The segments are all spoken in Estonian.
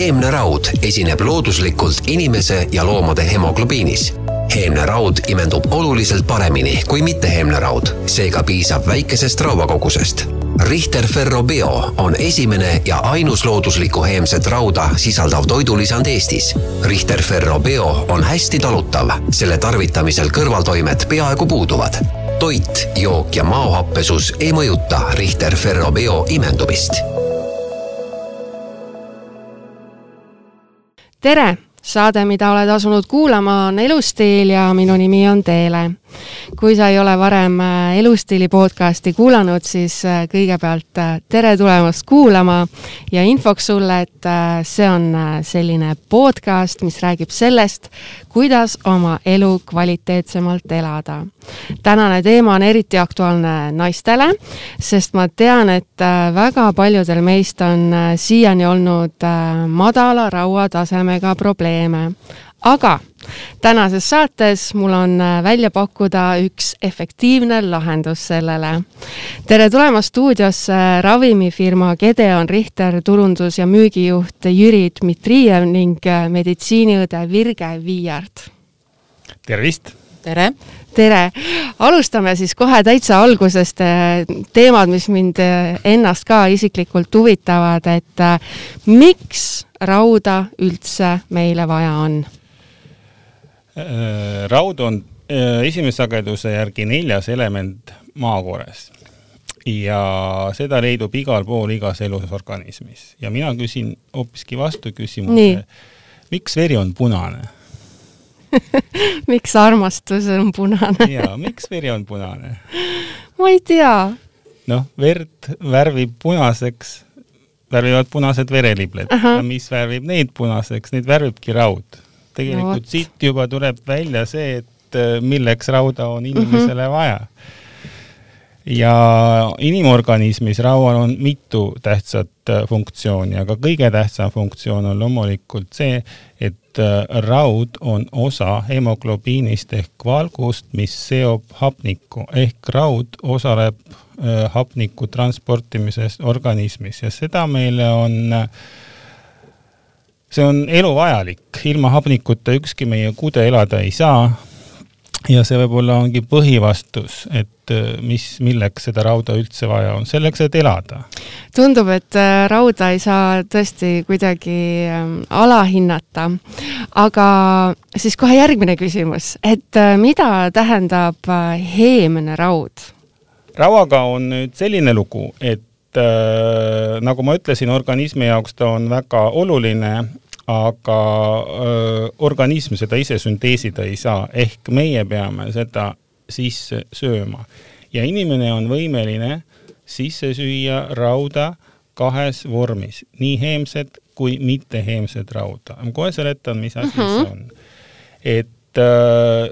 heemneraud esineb looduslikult inimese ja loomade hemoglobiinis. heemneraud imendub oluliselt paremini kui mitteheemneraud, seega piisab väikesest rauakogusest. Richter Ferro Bio on esimene ja ainus looduslikku heemset rauda sisaldav toidulisand Eestis. Richter Ferro Bio on hästi talutav, selle tarvitamisel kõrvaltoimed peaaegu puuduvad toit, jook ja maohappesus ei mõjuta Richter Ferro Bio imendumist tere, saade, mida oled asunud kuulama, on Elustiil ja minu nimi on Teele. Kui sa ei ole varem äh, Elustiili podcasti kuulanud, siis äh, kõigepealt äh, tere tulemast kuulama ja infoks sulle, et see on selline podcast, mis räägib sellest, kuidas oma elu kvaliteetsemalt elada. tänane teema on eriti aktuaalne naistele, sest ma tean, et väga paljudel meist on siiani olnud madala rauatasemega probleeme aga tänases saates mul on äh, välja pakkuda üks efektiivne lahendus sellele. tere tulemast stuudiosse ravimifirma Gedeon Richter turundus- ja müügijuht Jüri Dmitrijev ning äh, meditsiiniõde Virge Viiart. tervist! tere! tere! alustame siis kohe täitsa algusest. Äh, teemad, mis mind ennast ka isiklikult huvitavad, et miks rauda üldse meile vaja on? Äh, raud on äh, esimese sageduse järgi neljas element maakoores. Ja seda leidub igal pool igas elus organismis. Ja mina küsin hoopiski vastu küsimuse, miks veri on punane? Miks armastus on punane? Jaa, miks veri on punane? ma ei tea. noh, verd värvib punaseks, värvivad punased verelibled. Ja mis värvib neid punaseks, neid värvibki raud tegelikult no, siit juba tuleb välja see, et äh, milleks rauda on inimesele mm -hmm. vaja. ja inimorganismis raual on mitu tähtsat äh, funktsiooni, aga kõige tähtsam funktsioon on loomulikult see, et äh, raud on osa hemoglobiinist ehk valgust, mis seob hapnikku ehk raud osaleb hapniku transportimises organismis ja seda meile on äh, see on eluvajalik, ilma hapnikuta ükski meie kude elada ei saa. ja see võib-olla ongi põhivastus, et äh, mis, milleks seda rauda üldse vaja on, selleks, et elada. tundub, et äh, rauda ei saa tõesti kuidagi ähm, alahinnata. aga siis kohe järgmine küsimus, et äh, mida tähendab heemne raud? rauaga on nüüd selline lugu, et äh, nagu ma ütlesin, organismi jaoks ta on väga oluline, aga äh, organism seda ise sünteesida ei saa, ehk meie peame seda sisse sööma. ja inimene on võimeline sisse süüa rauda kahes vormis, nii heemset kui mitteheemset rauda. ma kohe seletan, mis asi mm -hmm. see on. et äh,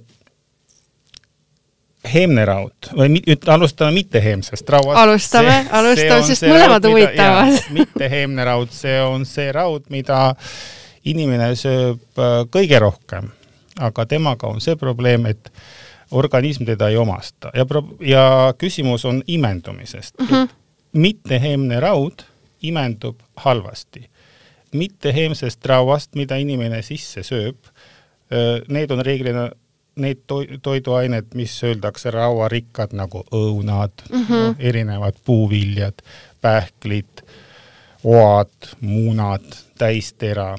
heemneraud või mit, alustame mitteheemsest rauast. alustame, alustame, sest mõlemad huvitavad. mitteheemneraud, see on see raud, mida inimene sööb äh, kõige rohkem, aga temaga on see probleem, et organism teda ei omasta ja pro-, ja küsimus on imendumisest mm. -hmm. mitteheemne raud imendub halvasti. mitteheemsest rauast, mida inimene sisse sööb, äh, need on reeglina need to-, toiduained, mis öeldakse rauarikkad nagu õunad mm, -hmm. erinevad puuviljad, pähklid, oad, muunad, täistera,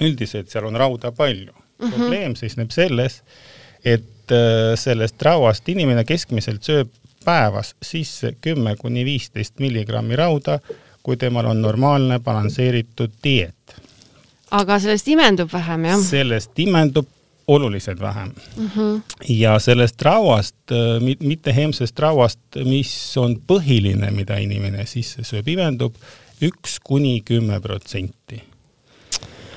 üldiselt seal on rauda palju mm. -hmm. probleem seisneb selles, et äh, sellest rauast inimene keskmiselt sööb päevas sisse kümme kuni viisteist milligrammi rauda, kui temal on normaalne balansseeritud dieet. aga sellest imendub vähem, jah? sellest imendub oluliselt vähem mm. -hmm. ja sellest rauast, äh, mitte heemsest rauast, mis on põhiline, mida inimene sisse sööb, imendub üks kuni kümme protsenti.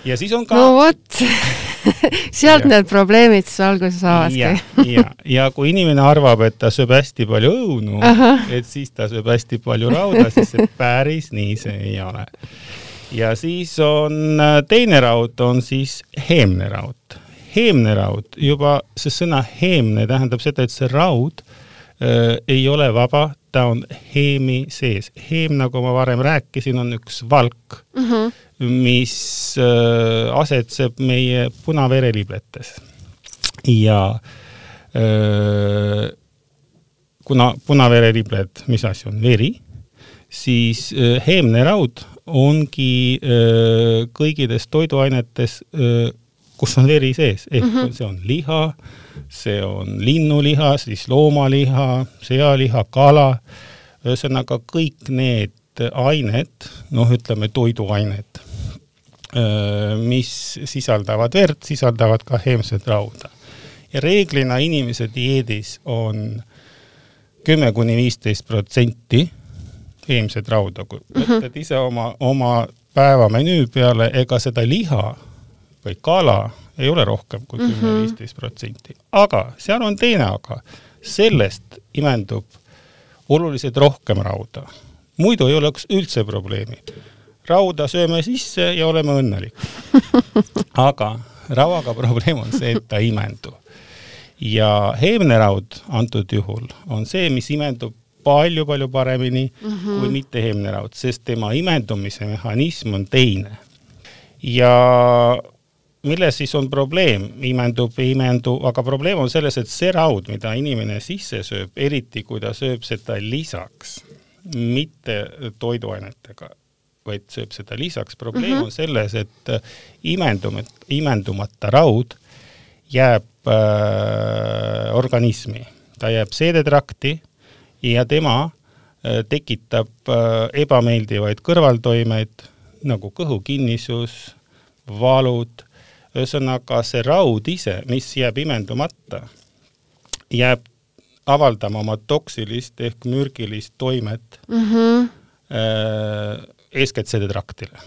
ja siis on ka. no vot sealt ja. need probleemid siis alguse saavadki. ja, ja, ja kui inimene arvab, et ta sööb hästi palju õunu, et siis ta sööb hästi palju rauda, siis see päris nii see ei ole. ja siis on äh, teine raud, on siis heemne raud heemne raud, juba see sõna heemne tähendab seda, et see raud äh, ei ole vaba, ta on heemi sees. heem, nagu ma varem rääkisin, on üks valk mm, -hmm. mis äh, asetseb meie punaverelibletes ja äh, kuna punaverelibled, mis asi on, veri, siis äh, heemne raud ongi öö, kõikides toiduainetes, kus on veri sees, ehk mm -hmm. see on liha, see on linnuliha, siis loomaliha, sealiha, kala, ühesõnaga kõik need ained, noh, ütleme toiduained, mis sisaldavad verd, sisaldavad ka heemset rauda. ja reeglina inimese dieedis on kümme kuni viisteist protsenti heemset rauda, kui mhm. võtad mm -hmm. ise oma, oma päevamenüü peale, ega seda liha või kala ei ole rohkem kui kümme, mhm. protsenti. aga seal on teine aga, sellest imendub oluliselt rohkem rauda. muidu ei oleks üldse probleemi. rauda sööme sisse ja oleme õnnelikud. aga rauaga probleem on see, et ta ei imendu. ja heemneraud antud juhul on see, mis imendub palju-palju paremini mm -hmm. kui mitte heemneraud, sest tema imendumise mehhanism on teine. ja milles siis on probleem, imendub või ei imendu, aga probleem on selles, et see raud, mida inimene sisse sööb, eriti kui ta sööb seda lisaks, mitte toiduainetega, vaid sööb seda lisaks, probleem mm -hmm. on selles, et äh, imendum-, imendumata raud jääb äh, organismi, ta jääb seedetrakti ja tema äh, tekitab äh, ebameeldivaid kõrvaltoimeid nagu kõhukinnisus, valud ühesõnaga see raud ise, mis jääb imendumata, jääb avaldama oma toksilist ehk mürgilist toimet mm -hmm. eeskätt sedetraktile.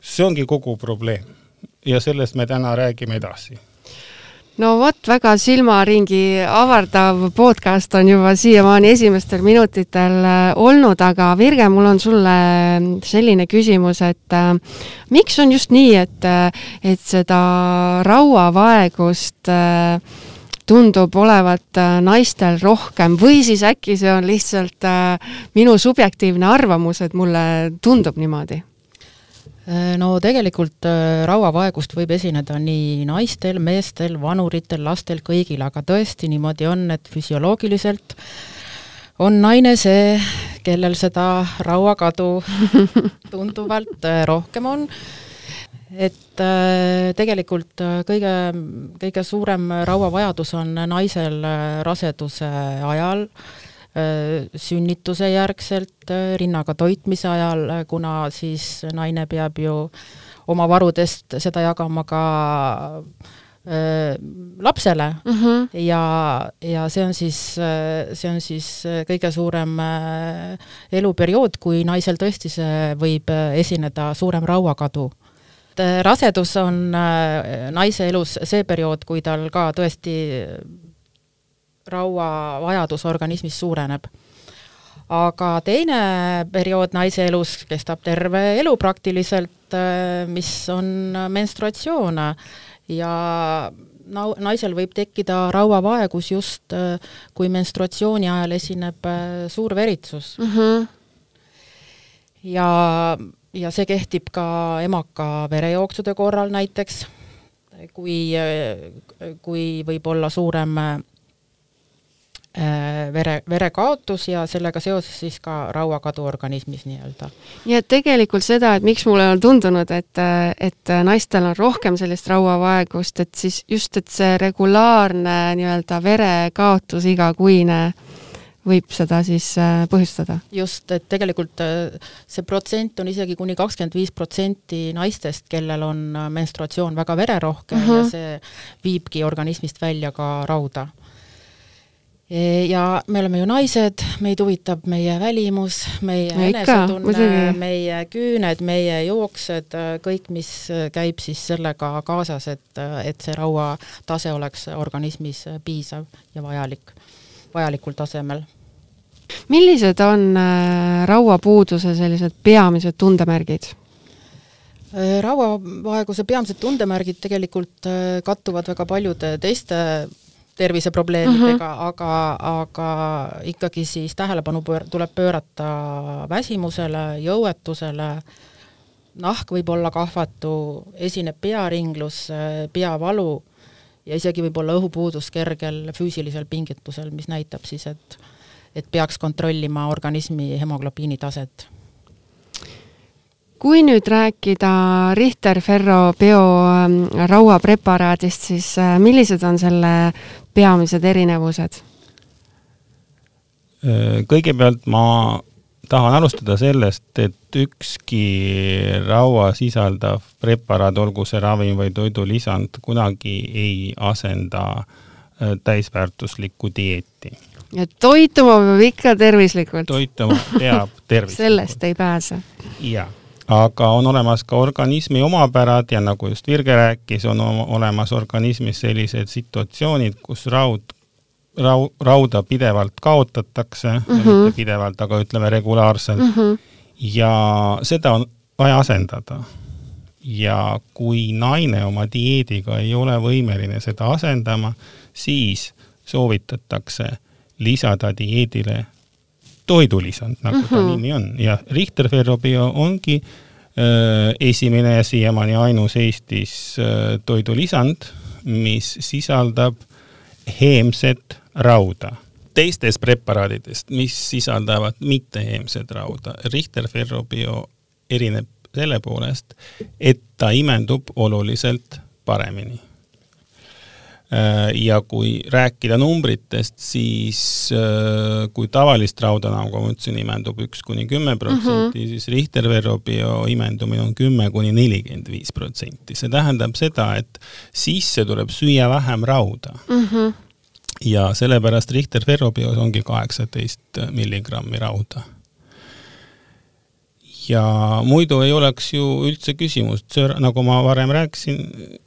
see ongi kogu probleem ja sellest me täna räägime edasi no vot, väga silmaringi avardav podcast on juba siiamaani esimestel minutitel äh, olnud, aga Virge, mul on sulle selline küsimus, et äh, miks on just nii, et, äh, et seda rauavaegust äh, tundub olevat äh, naistel rohkem või siis äkki see on lihtsalt äh, minu subjektiivne arvamus, et mulle tundub niimoodi? Äh, no tegelikult äh, rauavaegust võib esineda nii naistel, meestel, vanuritel, lastel, kõigil, aga tõesti niimoodi on, et füsioloogiliselt on naine see, kellel seda rauakadu tunduvalt äh, rohkem on. et tegelikult kõige, kõige suurem rauavajadus on naisel raseduse ajal sünnituse järgselt äh, rinnaga toitmise ajal, äh, kuna siis naine peab ju oma varudest seda jagama ka lapsele mm -hmm. ja, ja see on siis, see on siis kõige suurem eluperiood, kui naisel tõesti see võib esineda suurem rauakadu rasedus on naise elus see periood, kui tal ka tõesti rauavajadus organismis suureneb. aga teine periood naise elus kestab terve elu praktiliselt, äh, mis on menstruatsioon ja nau-, naisel võib tekkida rauavaegus just, äh, kui menstruatsiooni ajal esineb äh, suur veritsus mm. -hmm. ja, ja see kehtib ka emaka verejooksude korral näiteks, kui, kui võib olla suurem vere, verekaotus ja sellega seoses siis ka rauakadu organismis nii-öelda. nii et tegelikult seda, et miks mulle on tundunud, et, et naistel on rohkem sellist rauavaegust, et siis just, et see regulaarne nii-öelda verekaotus igakuine võib seda siis äh, põhjustada? just, et tegelikult äh, see protsent on isegi kuni kakskümmend viis protsenti naistest, kellel on menstruatsioon väga vererohke uh -huh. ja mhm. see viibki organismist välja ka rauda ja me oleme ju naised, meid huvitab meie välimus, meie no enesetunne, meie küüned, meie jooksed, kõik, mis käib siis sellega kaasas, et, et see rauatase oleks organismis piisav ja vajalik, vajalikul tasemel. millised on äh, rauapuuduse sellised peamised tundemärgid? Äh, rauavaeguse peamised tundemärgid tegelikult äh, kattuvad väga paljude teiste terviseprobleemidega mm, -hmm. aga, aga ikkagi siis tähelepanu pöör-, tuleb pöörata väsimusele, jõuetusele, nahk võib olla kahvatu, esineb pearinglus, peavalu ja isegi võib-olla õhupuudus kergel füüsilisel pingutusel, mis näitab siis, et et peaks kontrollima organismi hemoglobiini taset kui nüüd rääkida Richter-Ferro biorauapreparaadist, ähm, siis äh, millised on selle peamised erinevused? Äh, kõigepealt ma tahan alustada sellest, et ükski raua sisaldav preparaat, olgu see ravim või toidulisand, kunagi ei asenda äh, täisväärtuslikku dieeti. ja toituma peab ikka tervislikult. toituma peab tervislikult sellest ei pääse. jaa aga on olemas ka organismi omapärad ja nagu just Virge rääkis, on olemas organismis sellised situatsioonid, kus raud, rau-, rauda pidevalt kaotatakse mm, -hmm. mitte pidevalt, aga ütleme regulaarselt mm. -hmm. ja seda on vaja asendada. ja kui naine oma dieediga ei ole võimeline seda asendama, siis soovitatakse lisada dieedile toidulisand, nagu mm -hmm. ta mhm. nimi on ja Richter Ferrobio ongi äh, esimene ja siiamaani ainus Eestis äh, toidulisand, mis sisaldab heemset rauda. teistest preparaadidest, mis sisaldavad mitteheemset rauda, Richter Ferrobio erineb selle poolest, et ta imendub oluliselt paremini ja kui rääkida numbritest, siis äh, kui tavalist rauda, ma ütlesin, imendub üks kuni kümme protsenti, mhm. siis Richter-Verrobio imendumine on kümme kuni nelikümmend viis protsenti. see tähendab seda, et sisse tuleb süüa vähem rauda mm. -hmm. ja sellepärast Richter-Verrobios ongi kaheksateist milligrammi rauda ja muidu ei oleks ju üldse küsimust, söö, nagu ma varem rääkisin,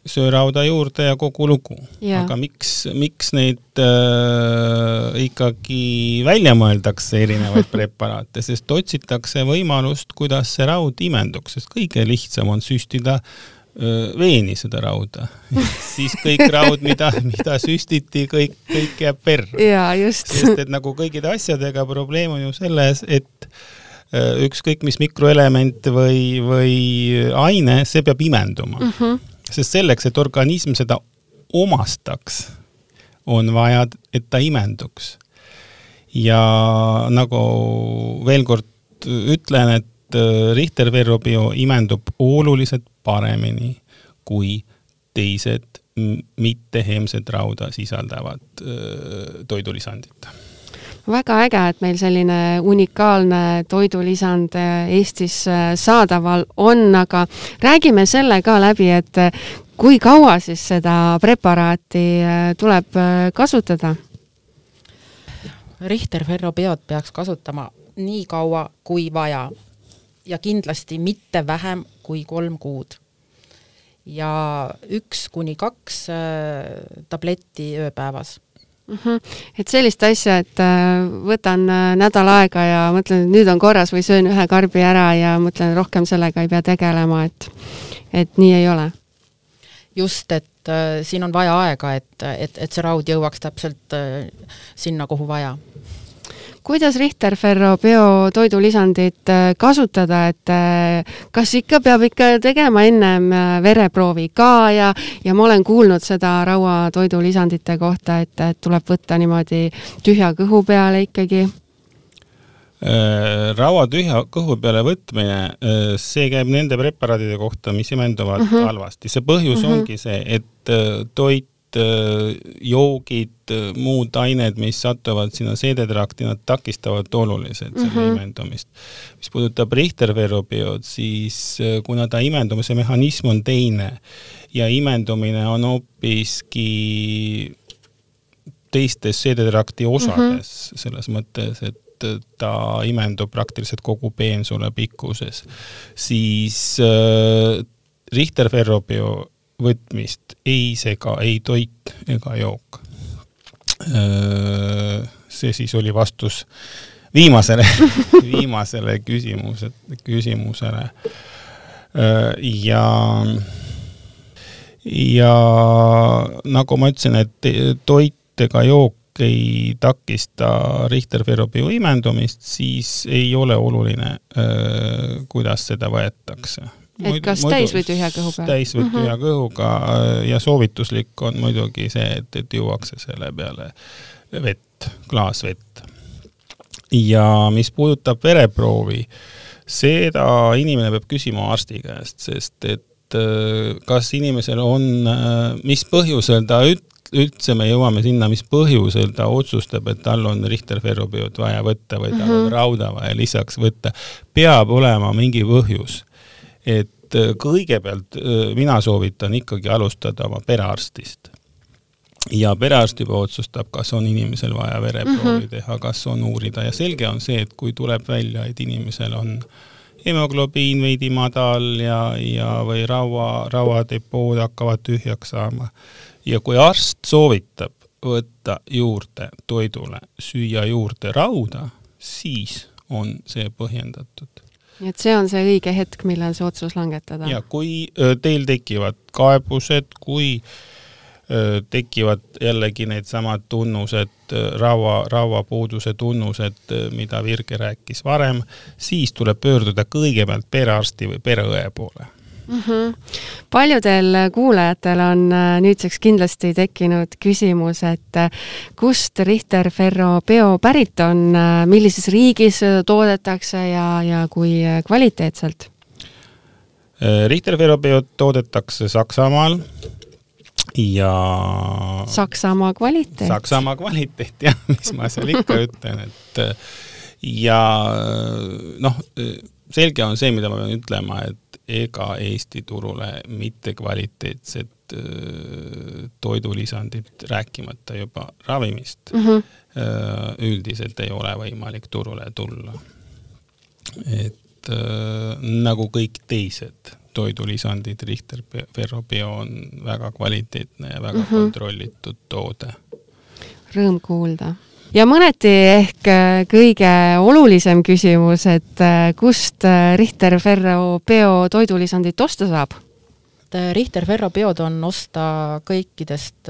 söö rauda juurde ja kogu lugu. aga miks, miks neid äh, ikkagi välja mõeldakse, erinevaid preparaate, sest otsitakse võimalust, kuidas see raud imenduks, sest kõige lihtsam on süstida äh, veeni seda rauda. Siis kõik raud, mida, mida süstiti, kõik, kõik jääb perre. sest et nagu kõikide asjadega probleem on ju selles, et Äh, ükskõik mis mikroelement või, või aine, see peab imenduma mm. -hmm. sest selleks, et organism seda omastaks, on vaja, et ta imenduks. ja nagu veel kord ütlen, et äh, Richter-Verrobio imendub oluliselt paremini kui teised mitteheemset rauda sisaldavad äh, toidulisandid väga äge, et meil selline unikaalne toidulisand äh, Eestis äh, saadaval on, aga räägime selle ka läbi, et äh, kui kaua siis seda preparaati tuleb kasutada? Richter ferropeod peaks kasutama nii kaua kui vaja ja kindlasti mitte vähem kui kolm kuud. ja üks kuni kaks tabletti ööpäevas mm. -hmm. et sellist asja, et äh, võtan äh, nädal aega ja mõtlen, et nüüd on korras või söön ühe karbi ära ja mõtlen, rohkem sellega ei pea tegelema, et, et nii ei ole. just, et äh, siin on vaja aega, et, et, et see raud jõuaks täpselt äh, sinna, kuhu vaja kuidas Richter-Ferro biotoidulisandit äh, kasutada, et äh, kas ikka peab ikka tegema ennem äh, vereproovi ka ja, ja ma olen kuulnud seda rauatoidulisandite kohta, et, et tuleb võtta niimoodi tühja kõhu peale ikkagi raua tühja kõhu peale võtmine, see käib nende preparaadide kohta, mis imenduvad uh mhm. -huh. halvasti. see põhjus uh mhm. -huh. ongi see, et toit joogid, äh, muud ained, mis satuvad sinna seedetrakti, nad takistavad oluliselt selle mm -hmm. imendumist. mis puudutab Richter-Verrobiood, siis äh, kuna ta imendumise mehhanism on teine ja imendumine on hoopiski teistes seedetrakti osades mm, -hmm. selles mõttes, et ta imendub praktiliselt kogu peensule pikkuses, siis äh, Richter-Verrobio võtmist ei sega ei toit ega jook. see siis oli vastus viimasele viimasele küsimuse, küsimusele. ja, ja nagu ma ütlesin, et toit ega jook ei takista Richter ferropio imendumist, siis ei ole oluline, kuidas seda võetakse. Et kas muidu, täis või tühja kõhu peal? täis või tühja mm -hmm. kõhuga ja soovituslik on muidugi see, et, et juuakse selle peale vett, klaas vett. ja mis puudutab vereproovi, seda inimene peab küsima arsti käest, sest et kas inimesel on, mis põhjusel ta üt-, üldse me jõuame sinna, mis põhjusel ta otsustab, et tal on Richter ferrobiot vaja võtta või tal mm -hmm. on mhm. rauda vaja lisaks võtta, peab olema mingi põhjus. Et äh, kõigepealt äh, mina soovitan ikkagi alustada oma perearstist. ja perearst juba otsustab, kas on inimesel vaja vereproovi mm -hmm. teha, kas on uurida ja selge on see, et kui tuleb välja, et inimesel on hemoglobiin veidi madal ja, ja, või raua, rauadepood hakkavad tühjaks saama ja kui arst soovitab võtta juurde toidule, süüa juurde rauda, siis on see põhjendatud. Nii et see on see õige hetk, millal see otsus langetada? ja kui teil tekivad kaebused, kui tekivad jällegi needsamad tunnused, raua, rauapuuduse tunnused, mida Virge rääkis varem, siis tuleb pöörduda kõigepealt perearsti või pereõe poole mm. -hmm. paljudel kuulajatel on äh, nüüdseks kindlasti tekkinud küsimus, et äh, kust Richter Ferro Bio pärit on, äh, millises riigis toodetakse ja, ja kui kvaliteetselt? Richter Ferro Biot toodetakse Saksamaal ja Saksamaa kvaliteet. Saksamaa kvaliteet, jah, mis ma seal ikka ütlen, et ja noh, selge on see, mida ma pean ütlema, et ega Eesti turule mittekvaliteetset toidulisandit, rääkimata juba ravimist mm, -hmm. üldiselt ei ole võimalik turule tulla. et nagu kõik teised toidulisandid, Richter Ferro Bio on väga kvaliteetne ja väga mm -hmm. kontrollitud toode. Rõõm kuulda ja mõneti ehk äh, kõige olulisem küsimus, et äh, kust äh, Richter Ferro Bio toidulisandit osta saab? Richter Ferro Biod on osta kõikidest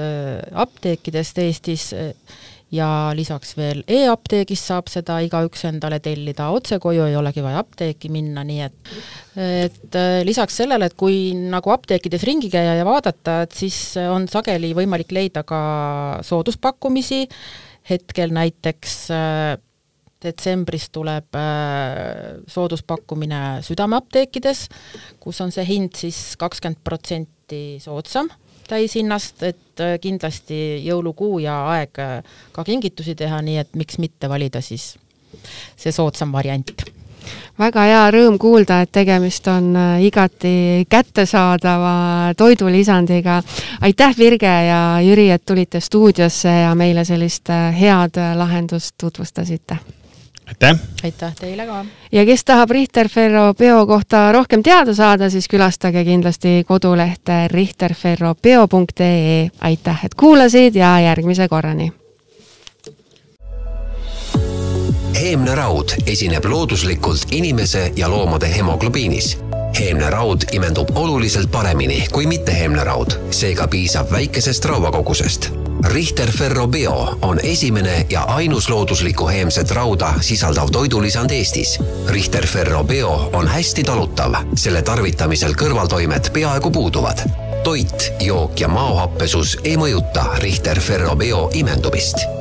apteekidest Eestis ja lisaks veel e-apteegist saab seda igaüks endale tellida, otse koju ei olegi vaja apteeki minna, nii et et lisaks sellele, et kui nagu apteekides ringi käia ja vaadata, et siis on sageli võimalik leida ka sooduspakkumisi, hetkel näiteks äh, detsembris tuleb äh, sooduspakkumine südameapteekides, kus on see hind siis kakskümmend protsenti soodsam täishinnast, et äh, kindlasti jõulukuu ja aeg ka kingitusi teha, nii et miks mitte valida siis see soodsam variant väga hea rõõm kuulda, et tegemist on äh, igati kättesaadava toidulisandiga. aitäh, Virge ja Jüri, et tulite stuudiosse ja meile sellist äh, head äh, lahendust tutvustasite aitäh! aitäh teile ka! ja kes tahab Richter Ferro Bio kohta rohkem teada saada, siis külastage kindlasti kodulehte richterferrobio.ee. aitäh, et kuulasid ja järgmise korrani! Heemne raud esineb looduslikult inimese ja loomade hemoglobiinis. heemne raud imendub oluliselt paremini kui mitteheemne raud, seega piisab väikesest rauakogusest. Richter Ferro Bio on esimene ja ainus looduslikku heemset rauda sisaldav toidulisand Eestis. Richter Ferro Bio on hästi talutav, selle tarvitamisel kõrvaltoimed peaaegu puuduvad toit, jook ja maohappesus ei mõjuta Richter Ferro Bio imendumist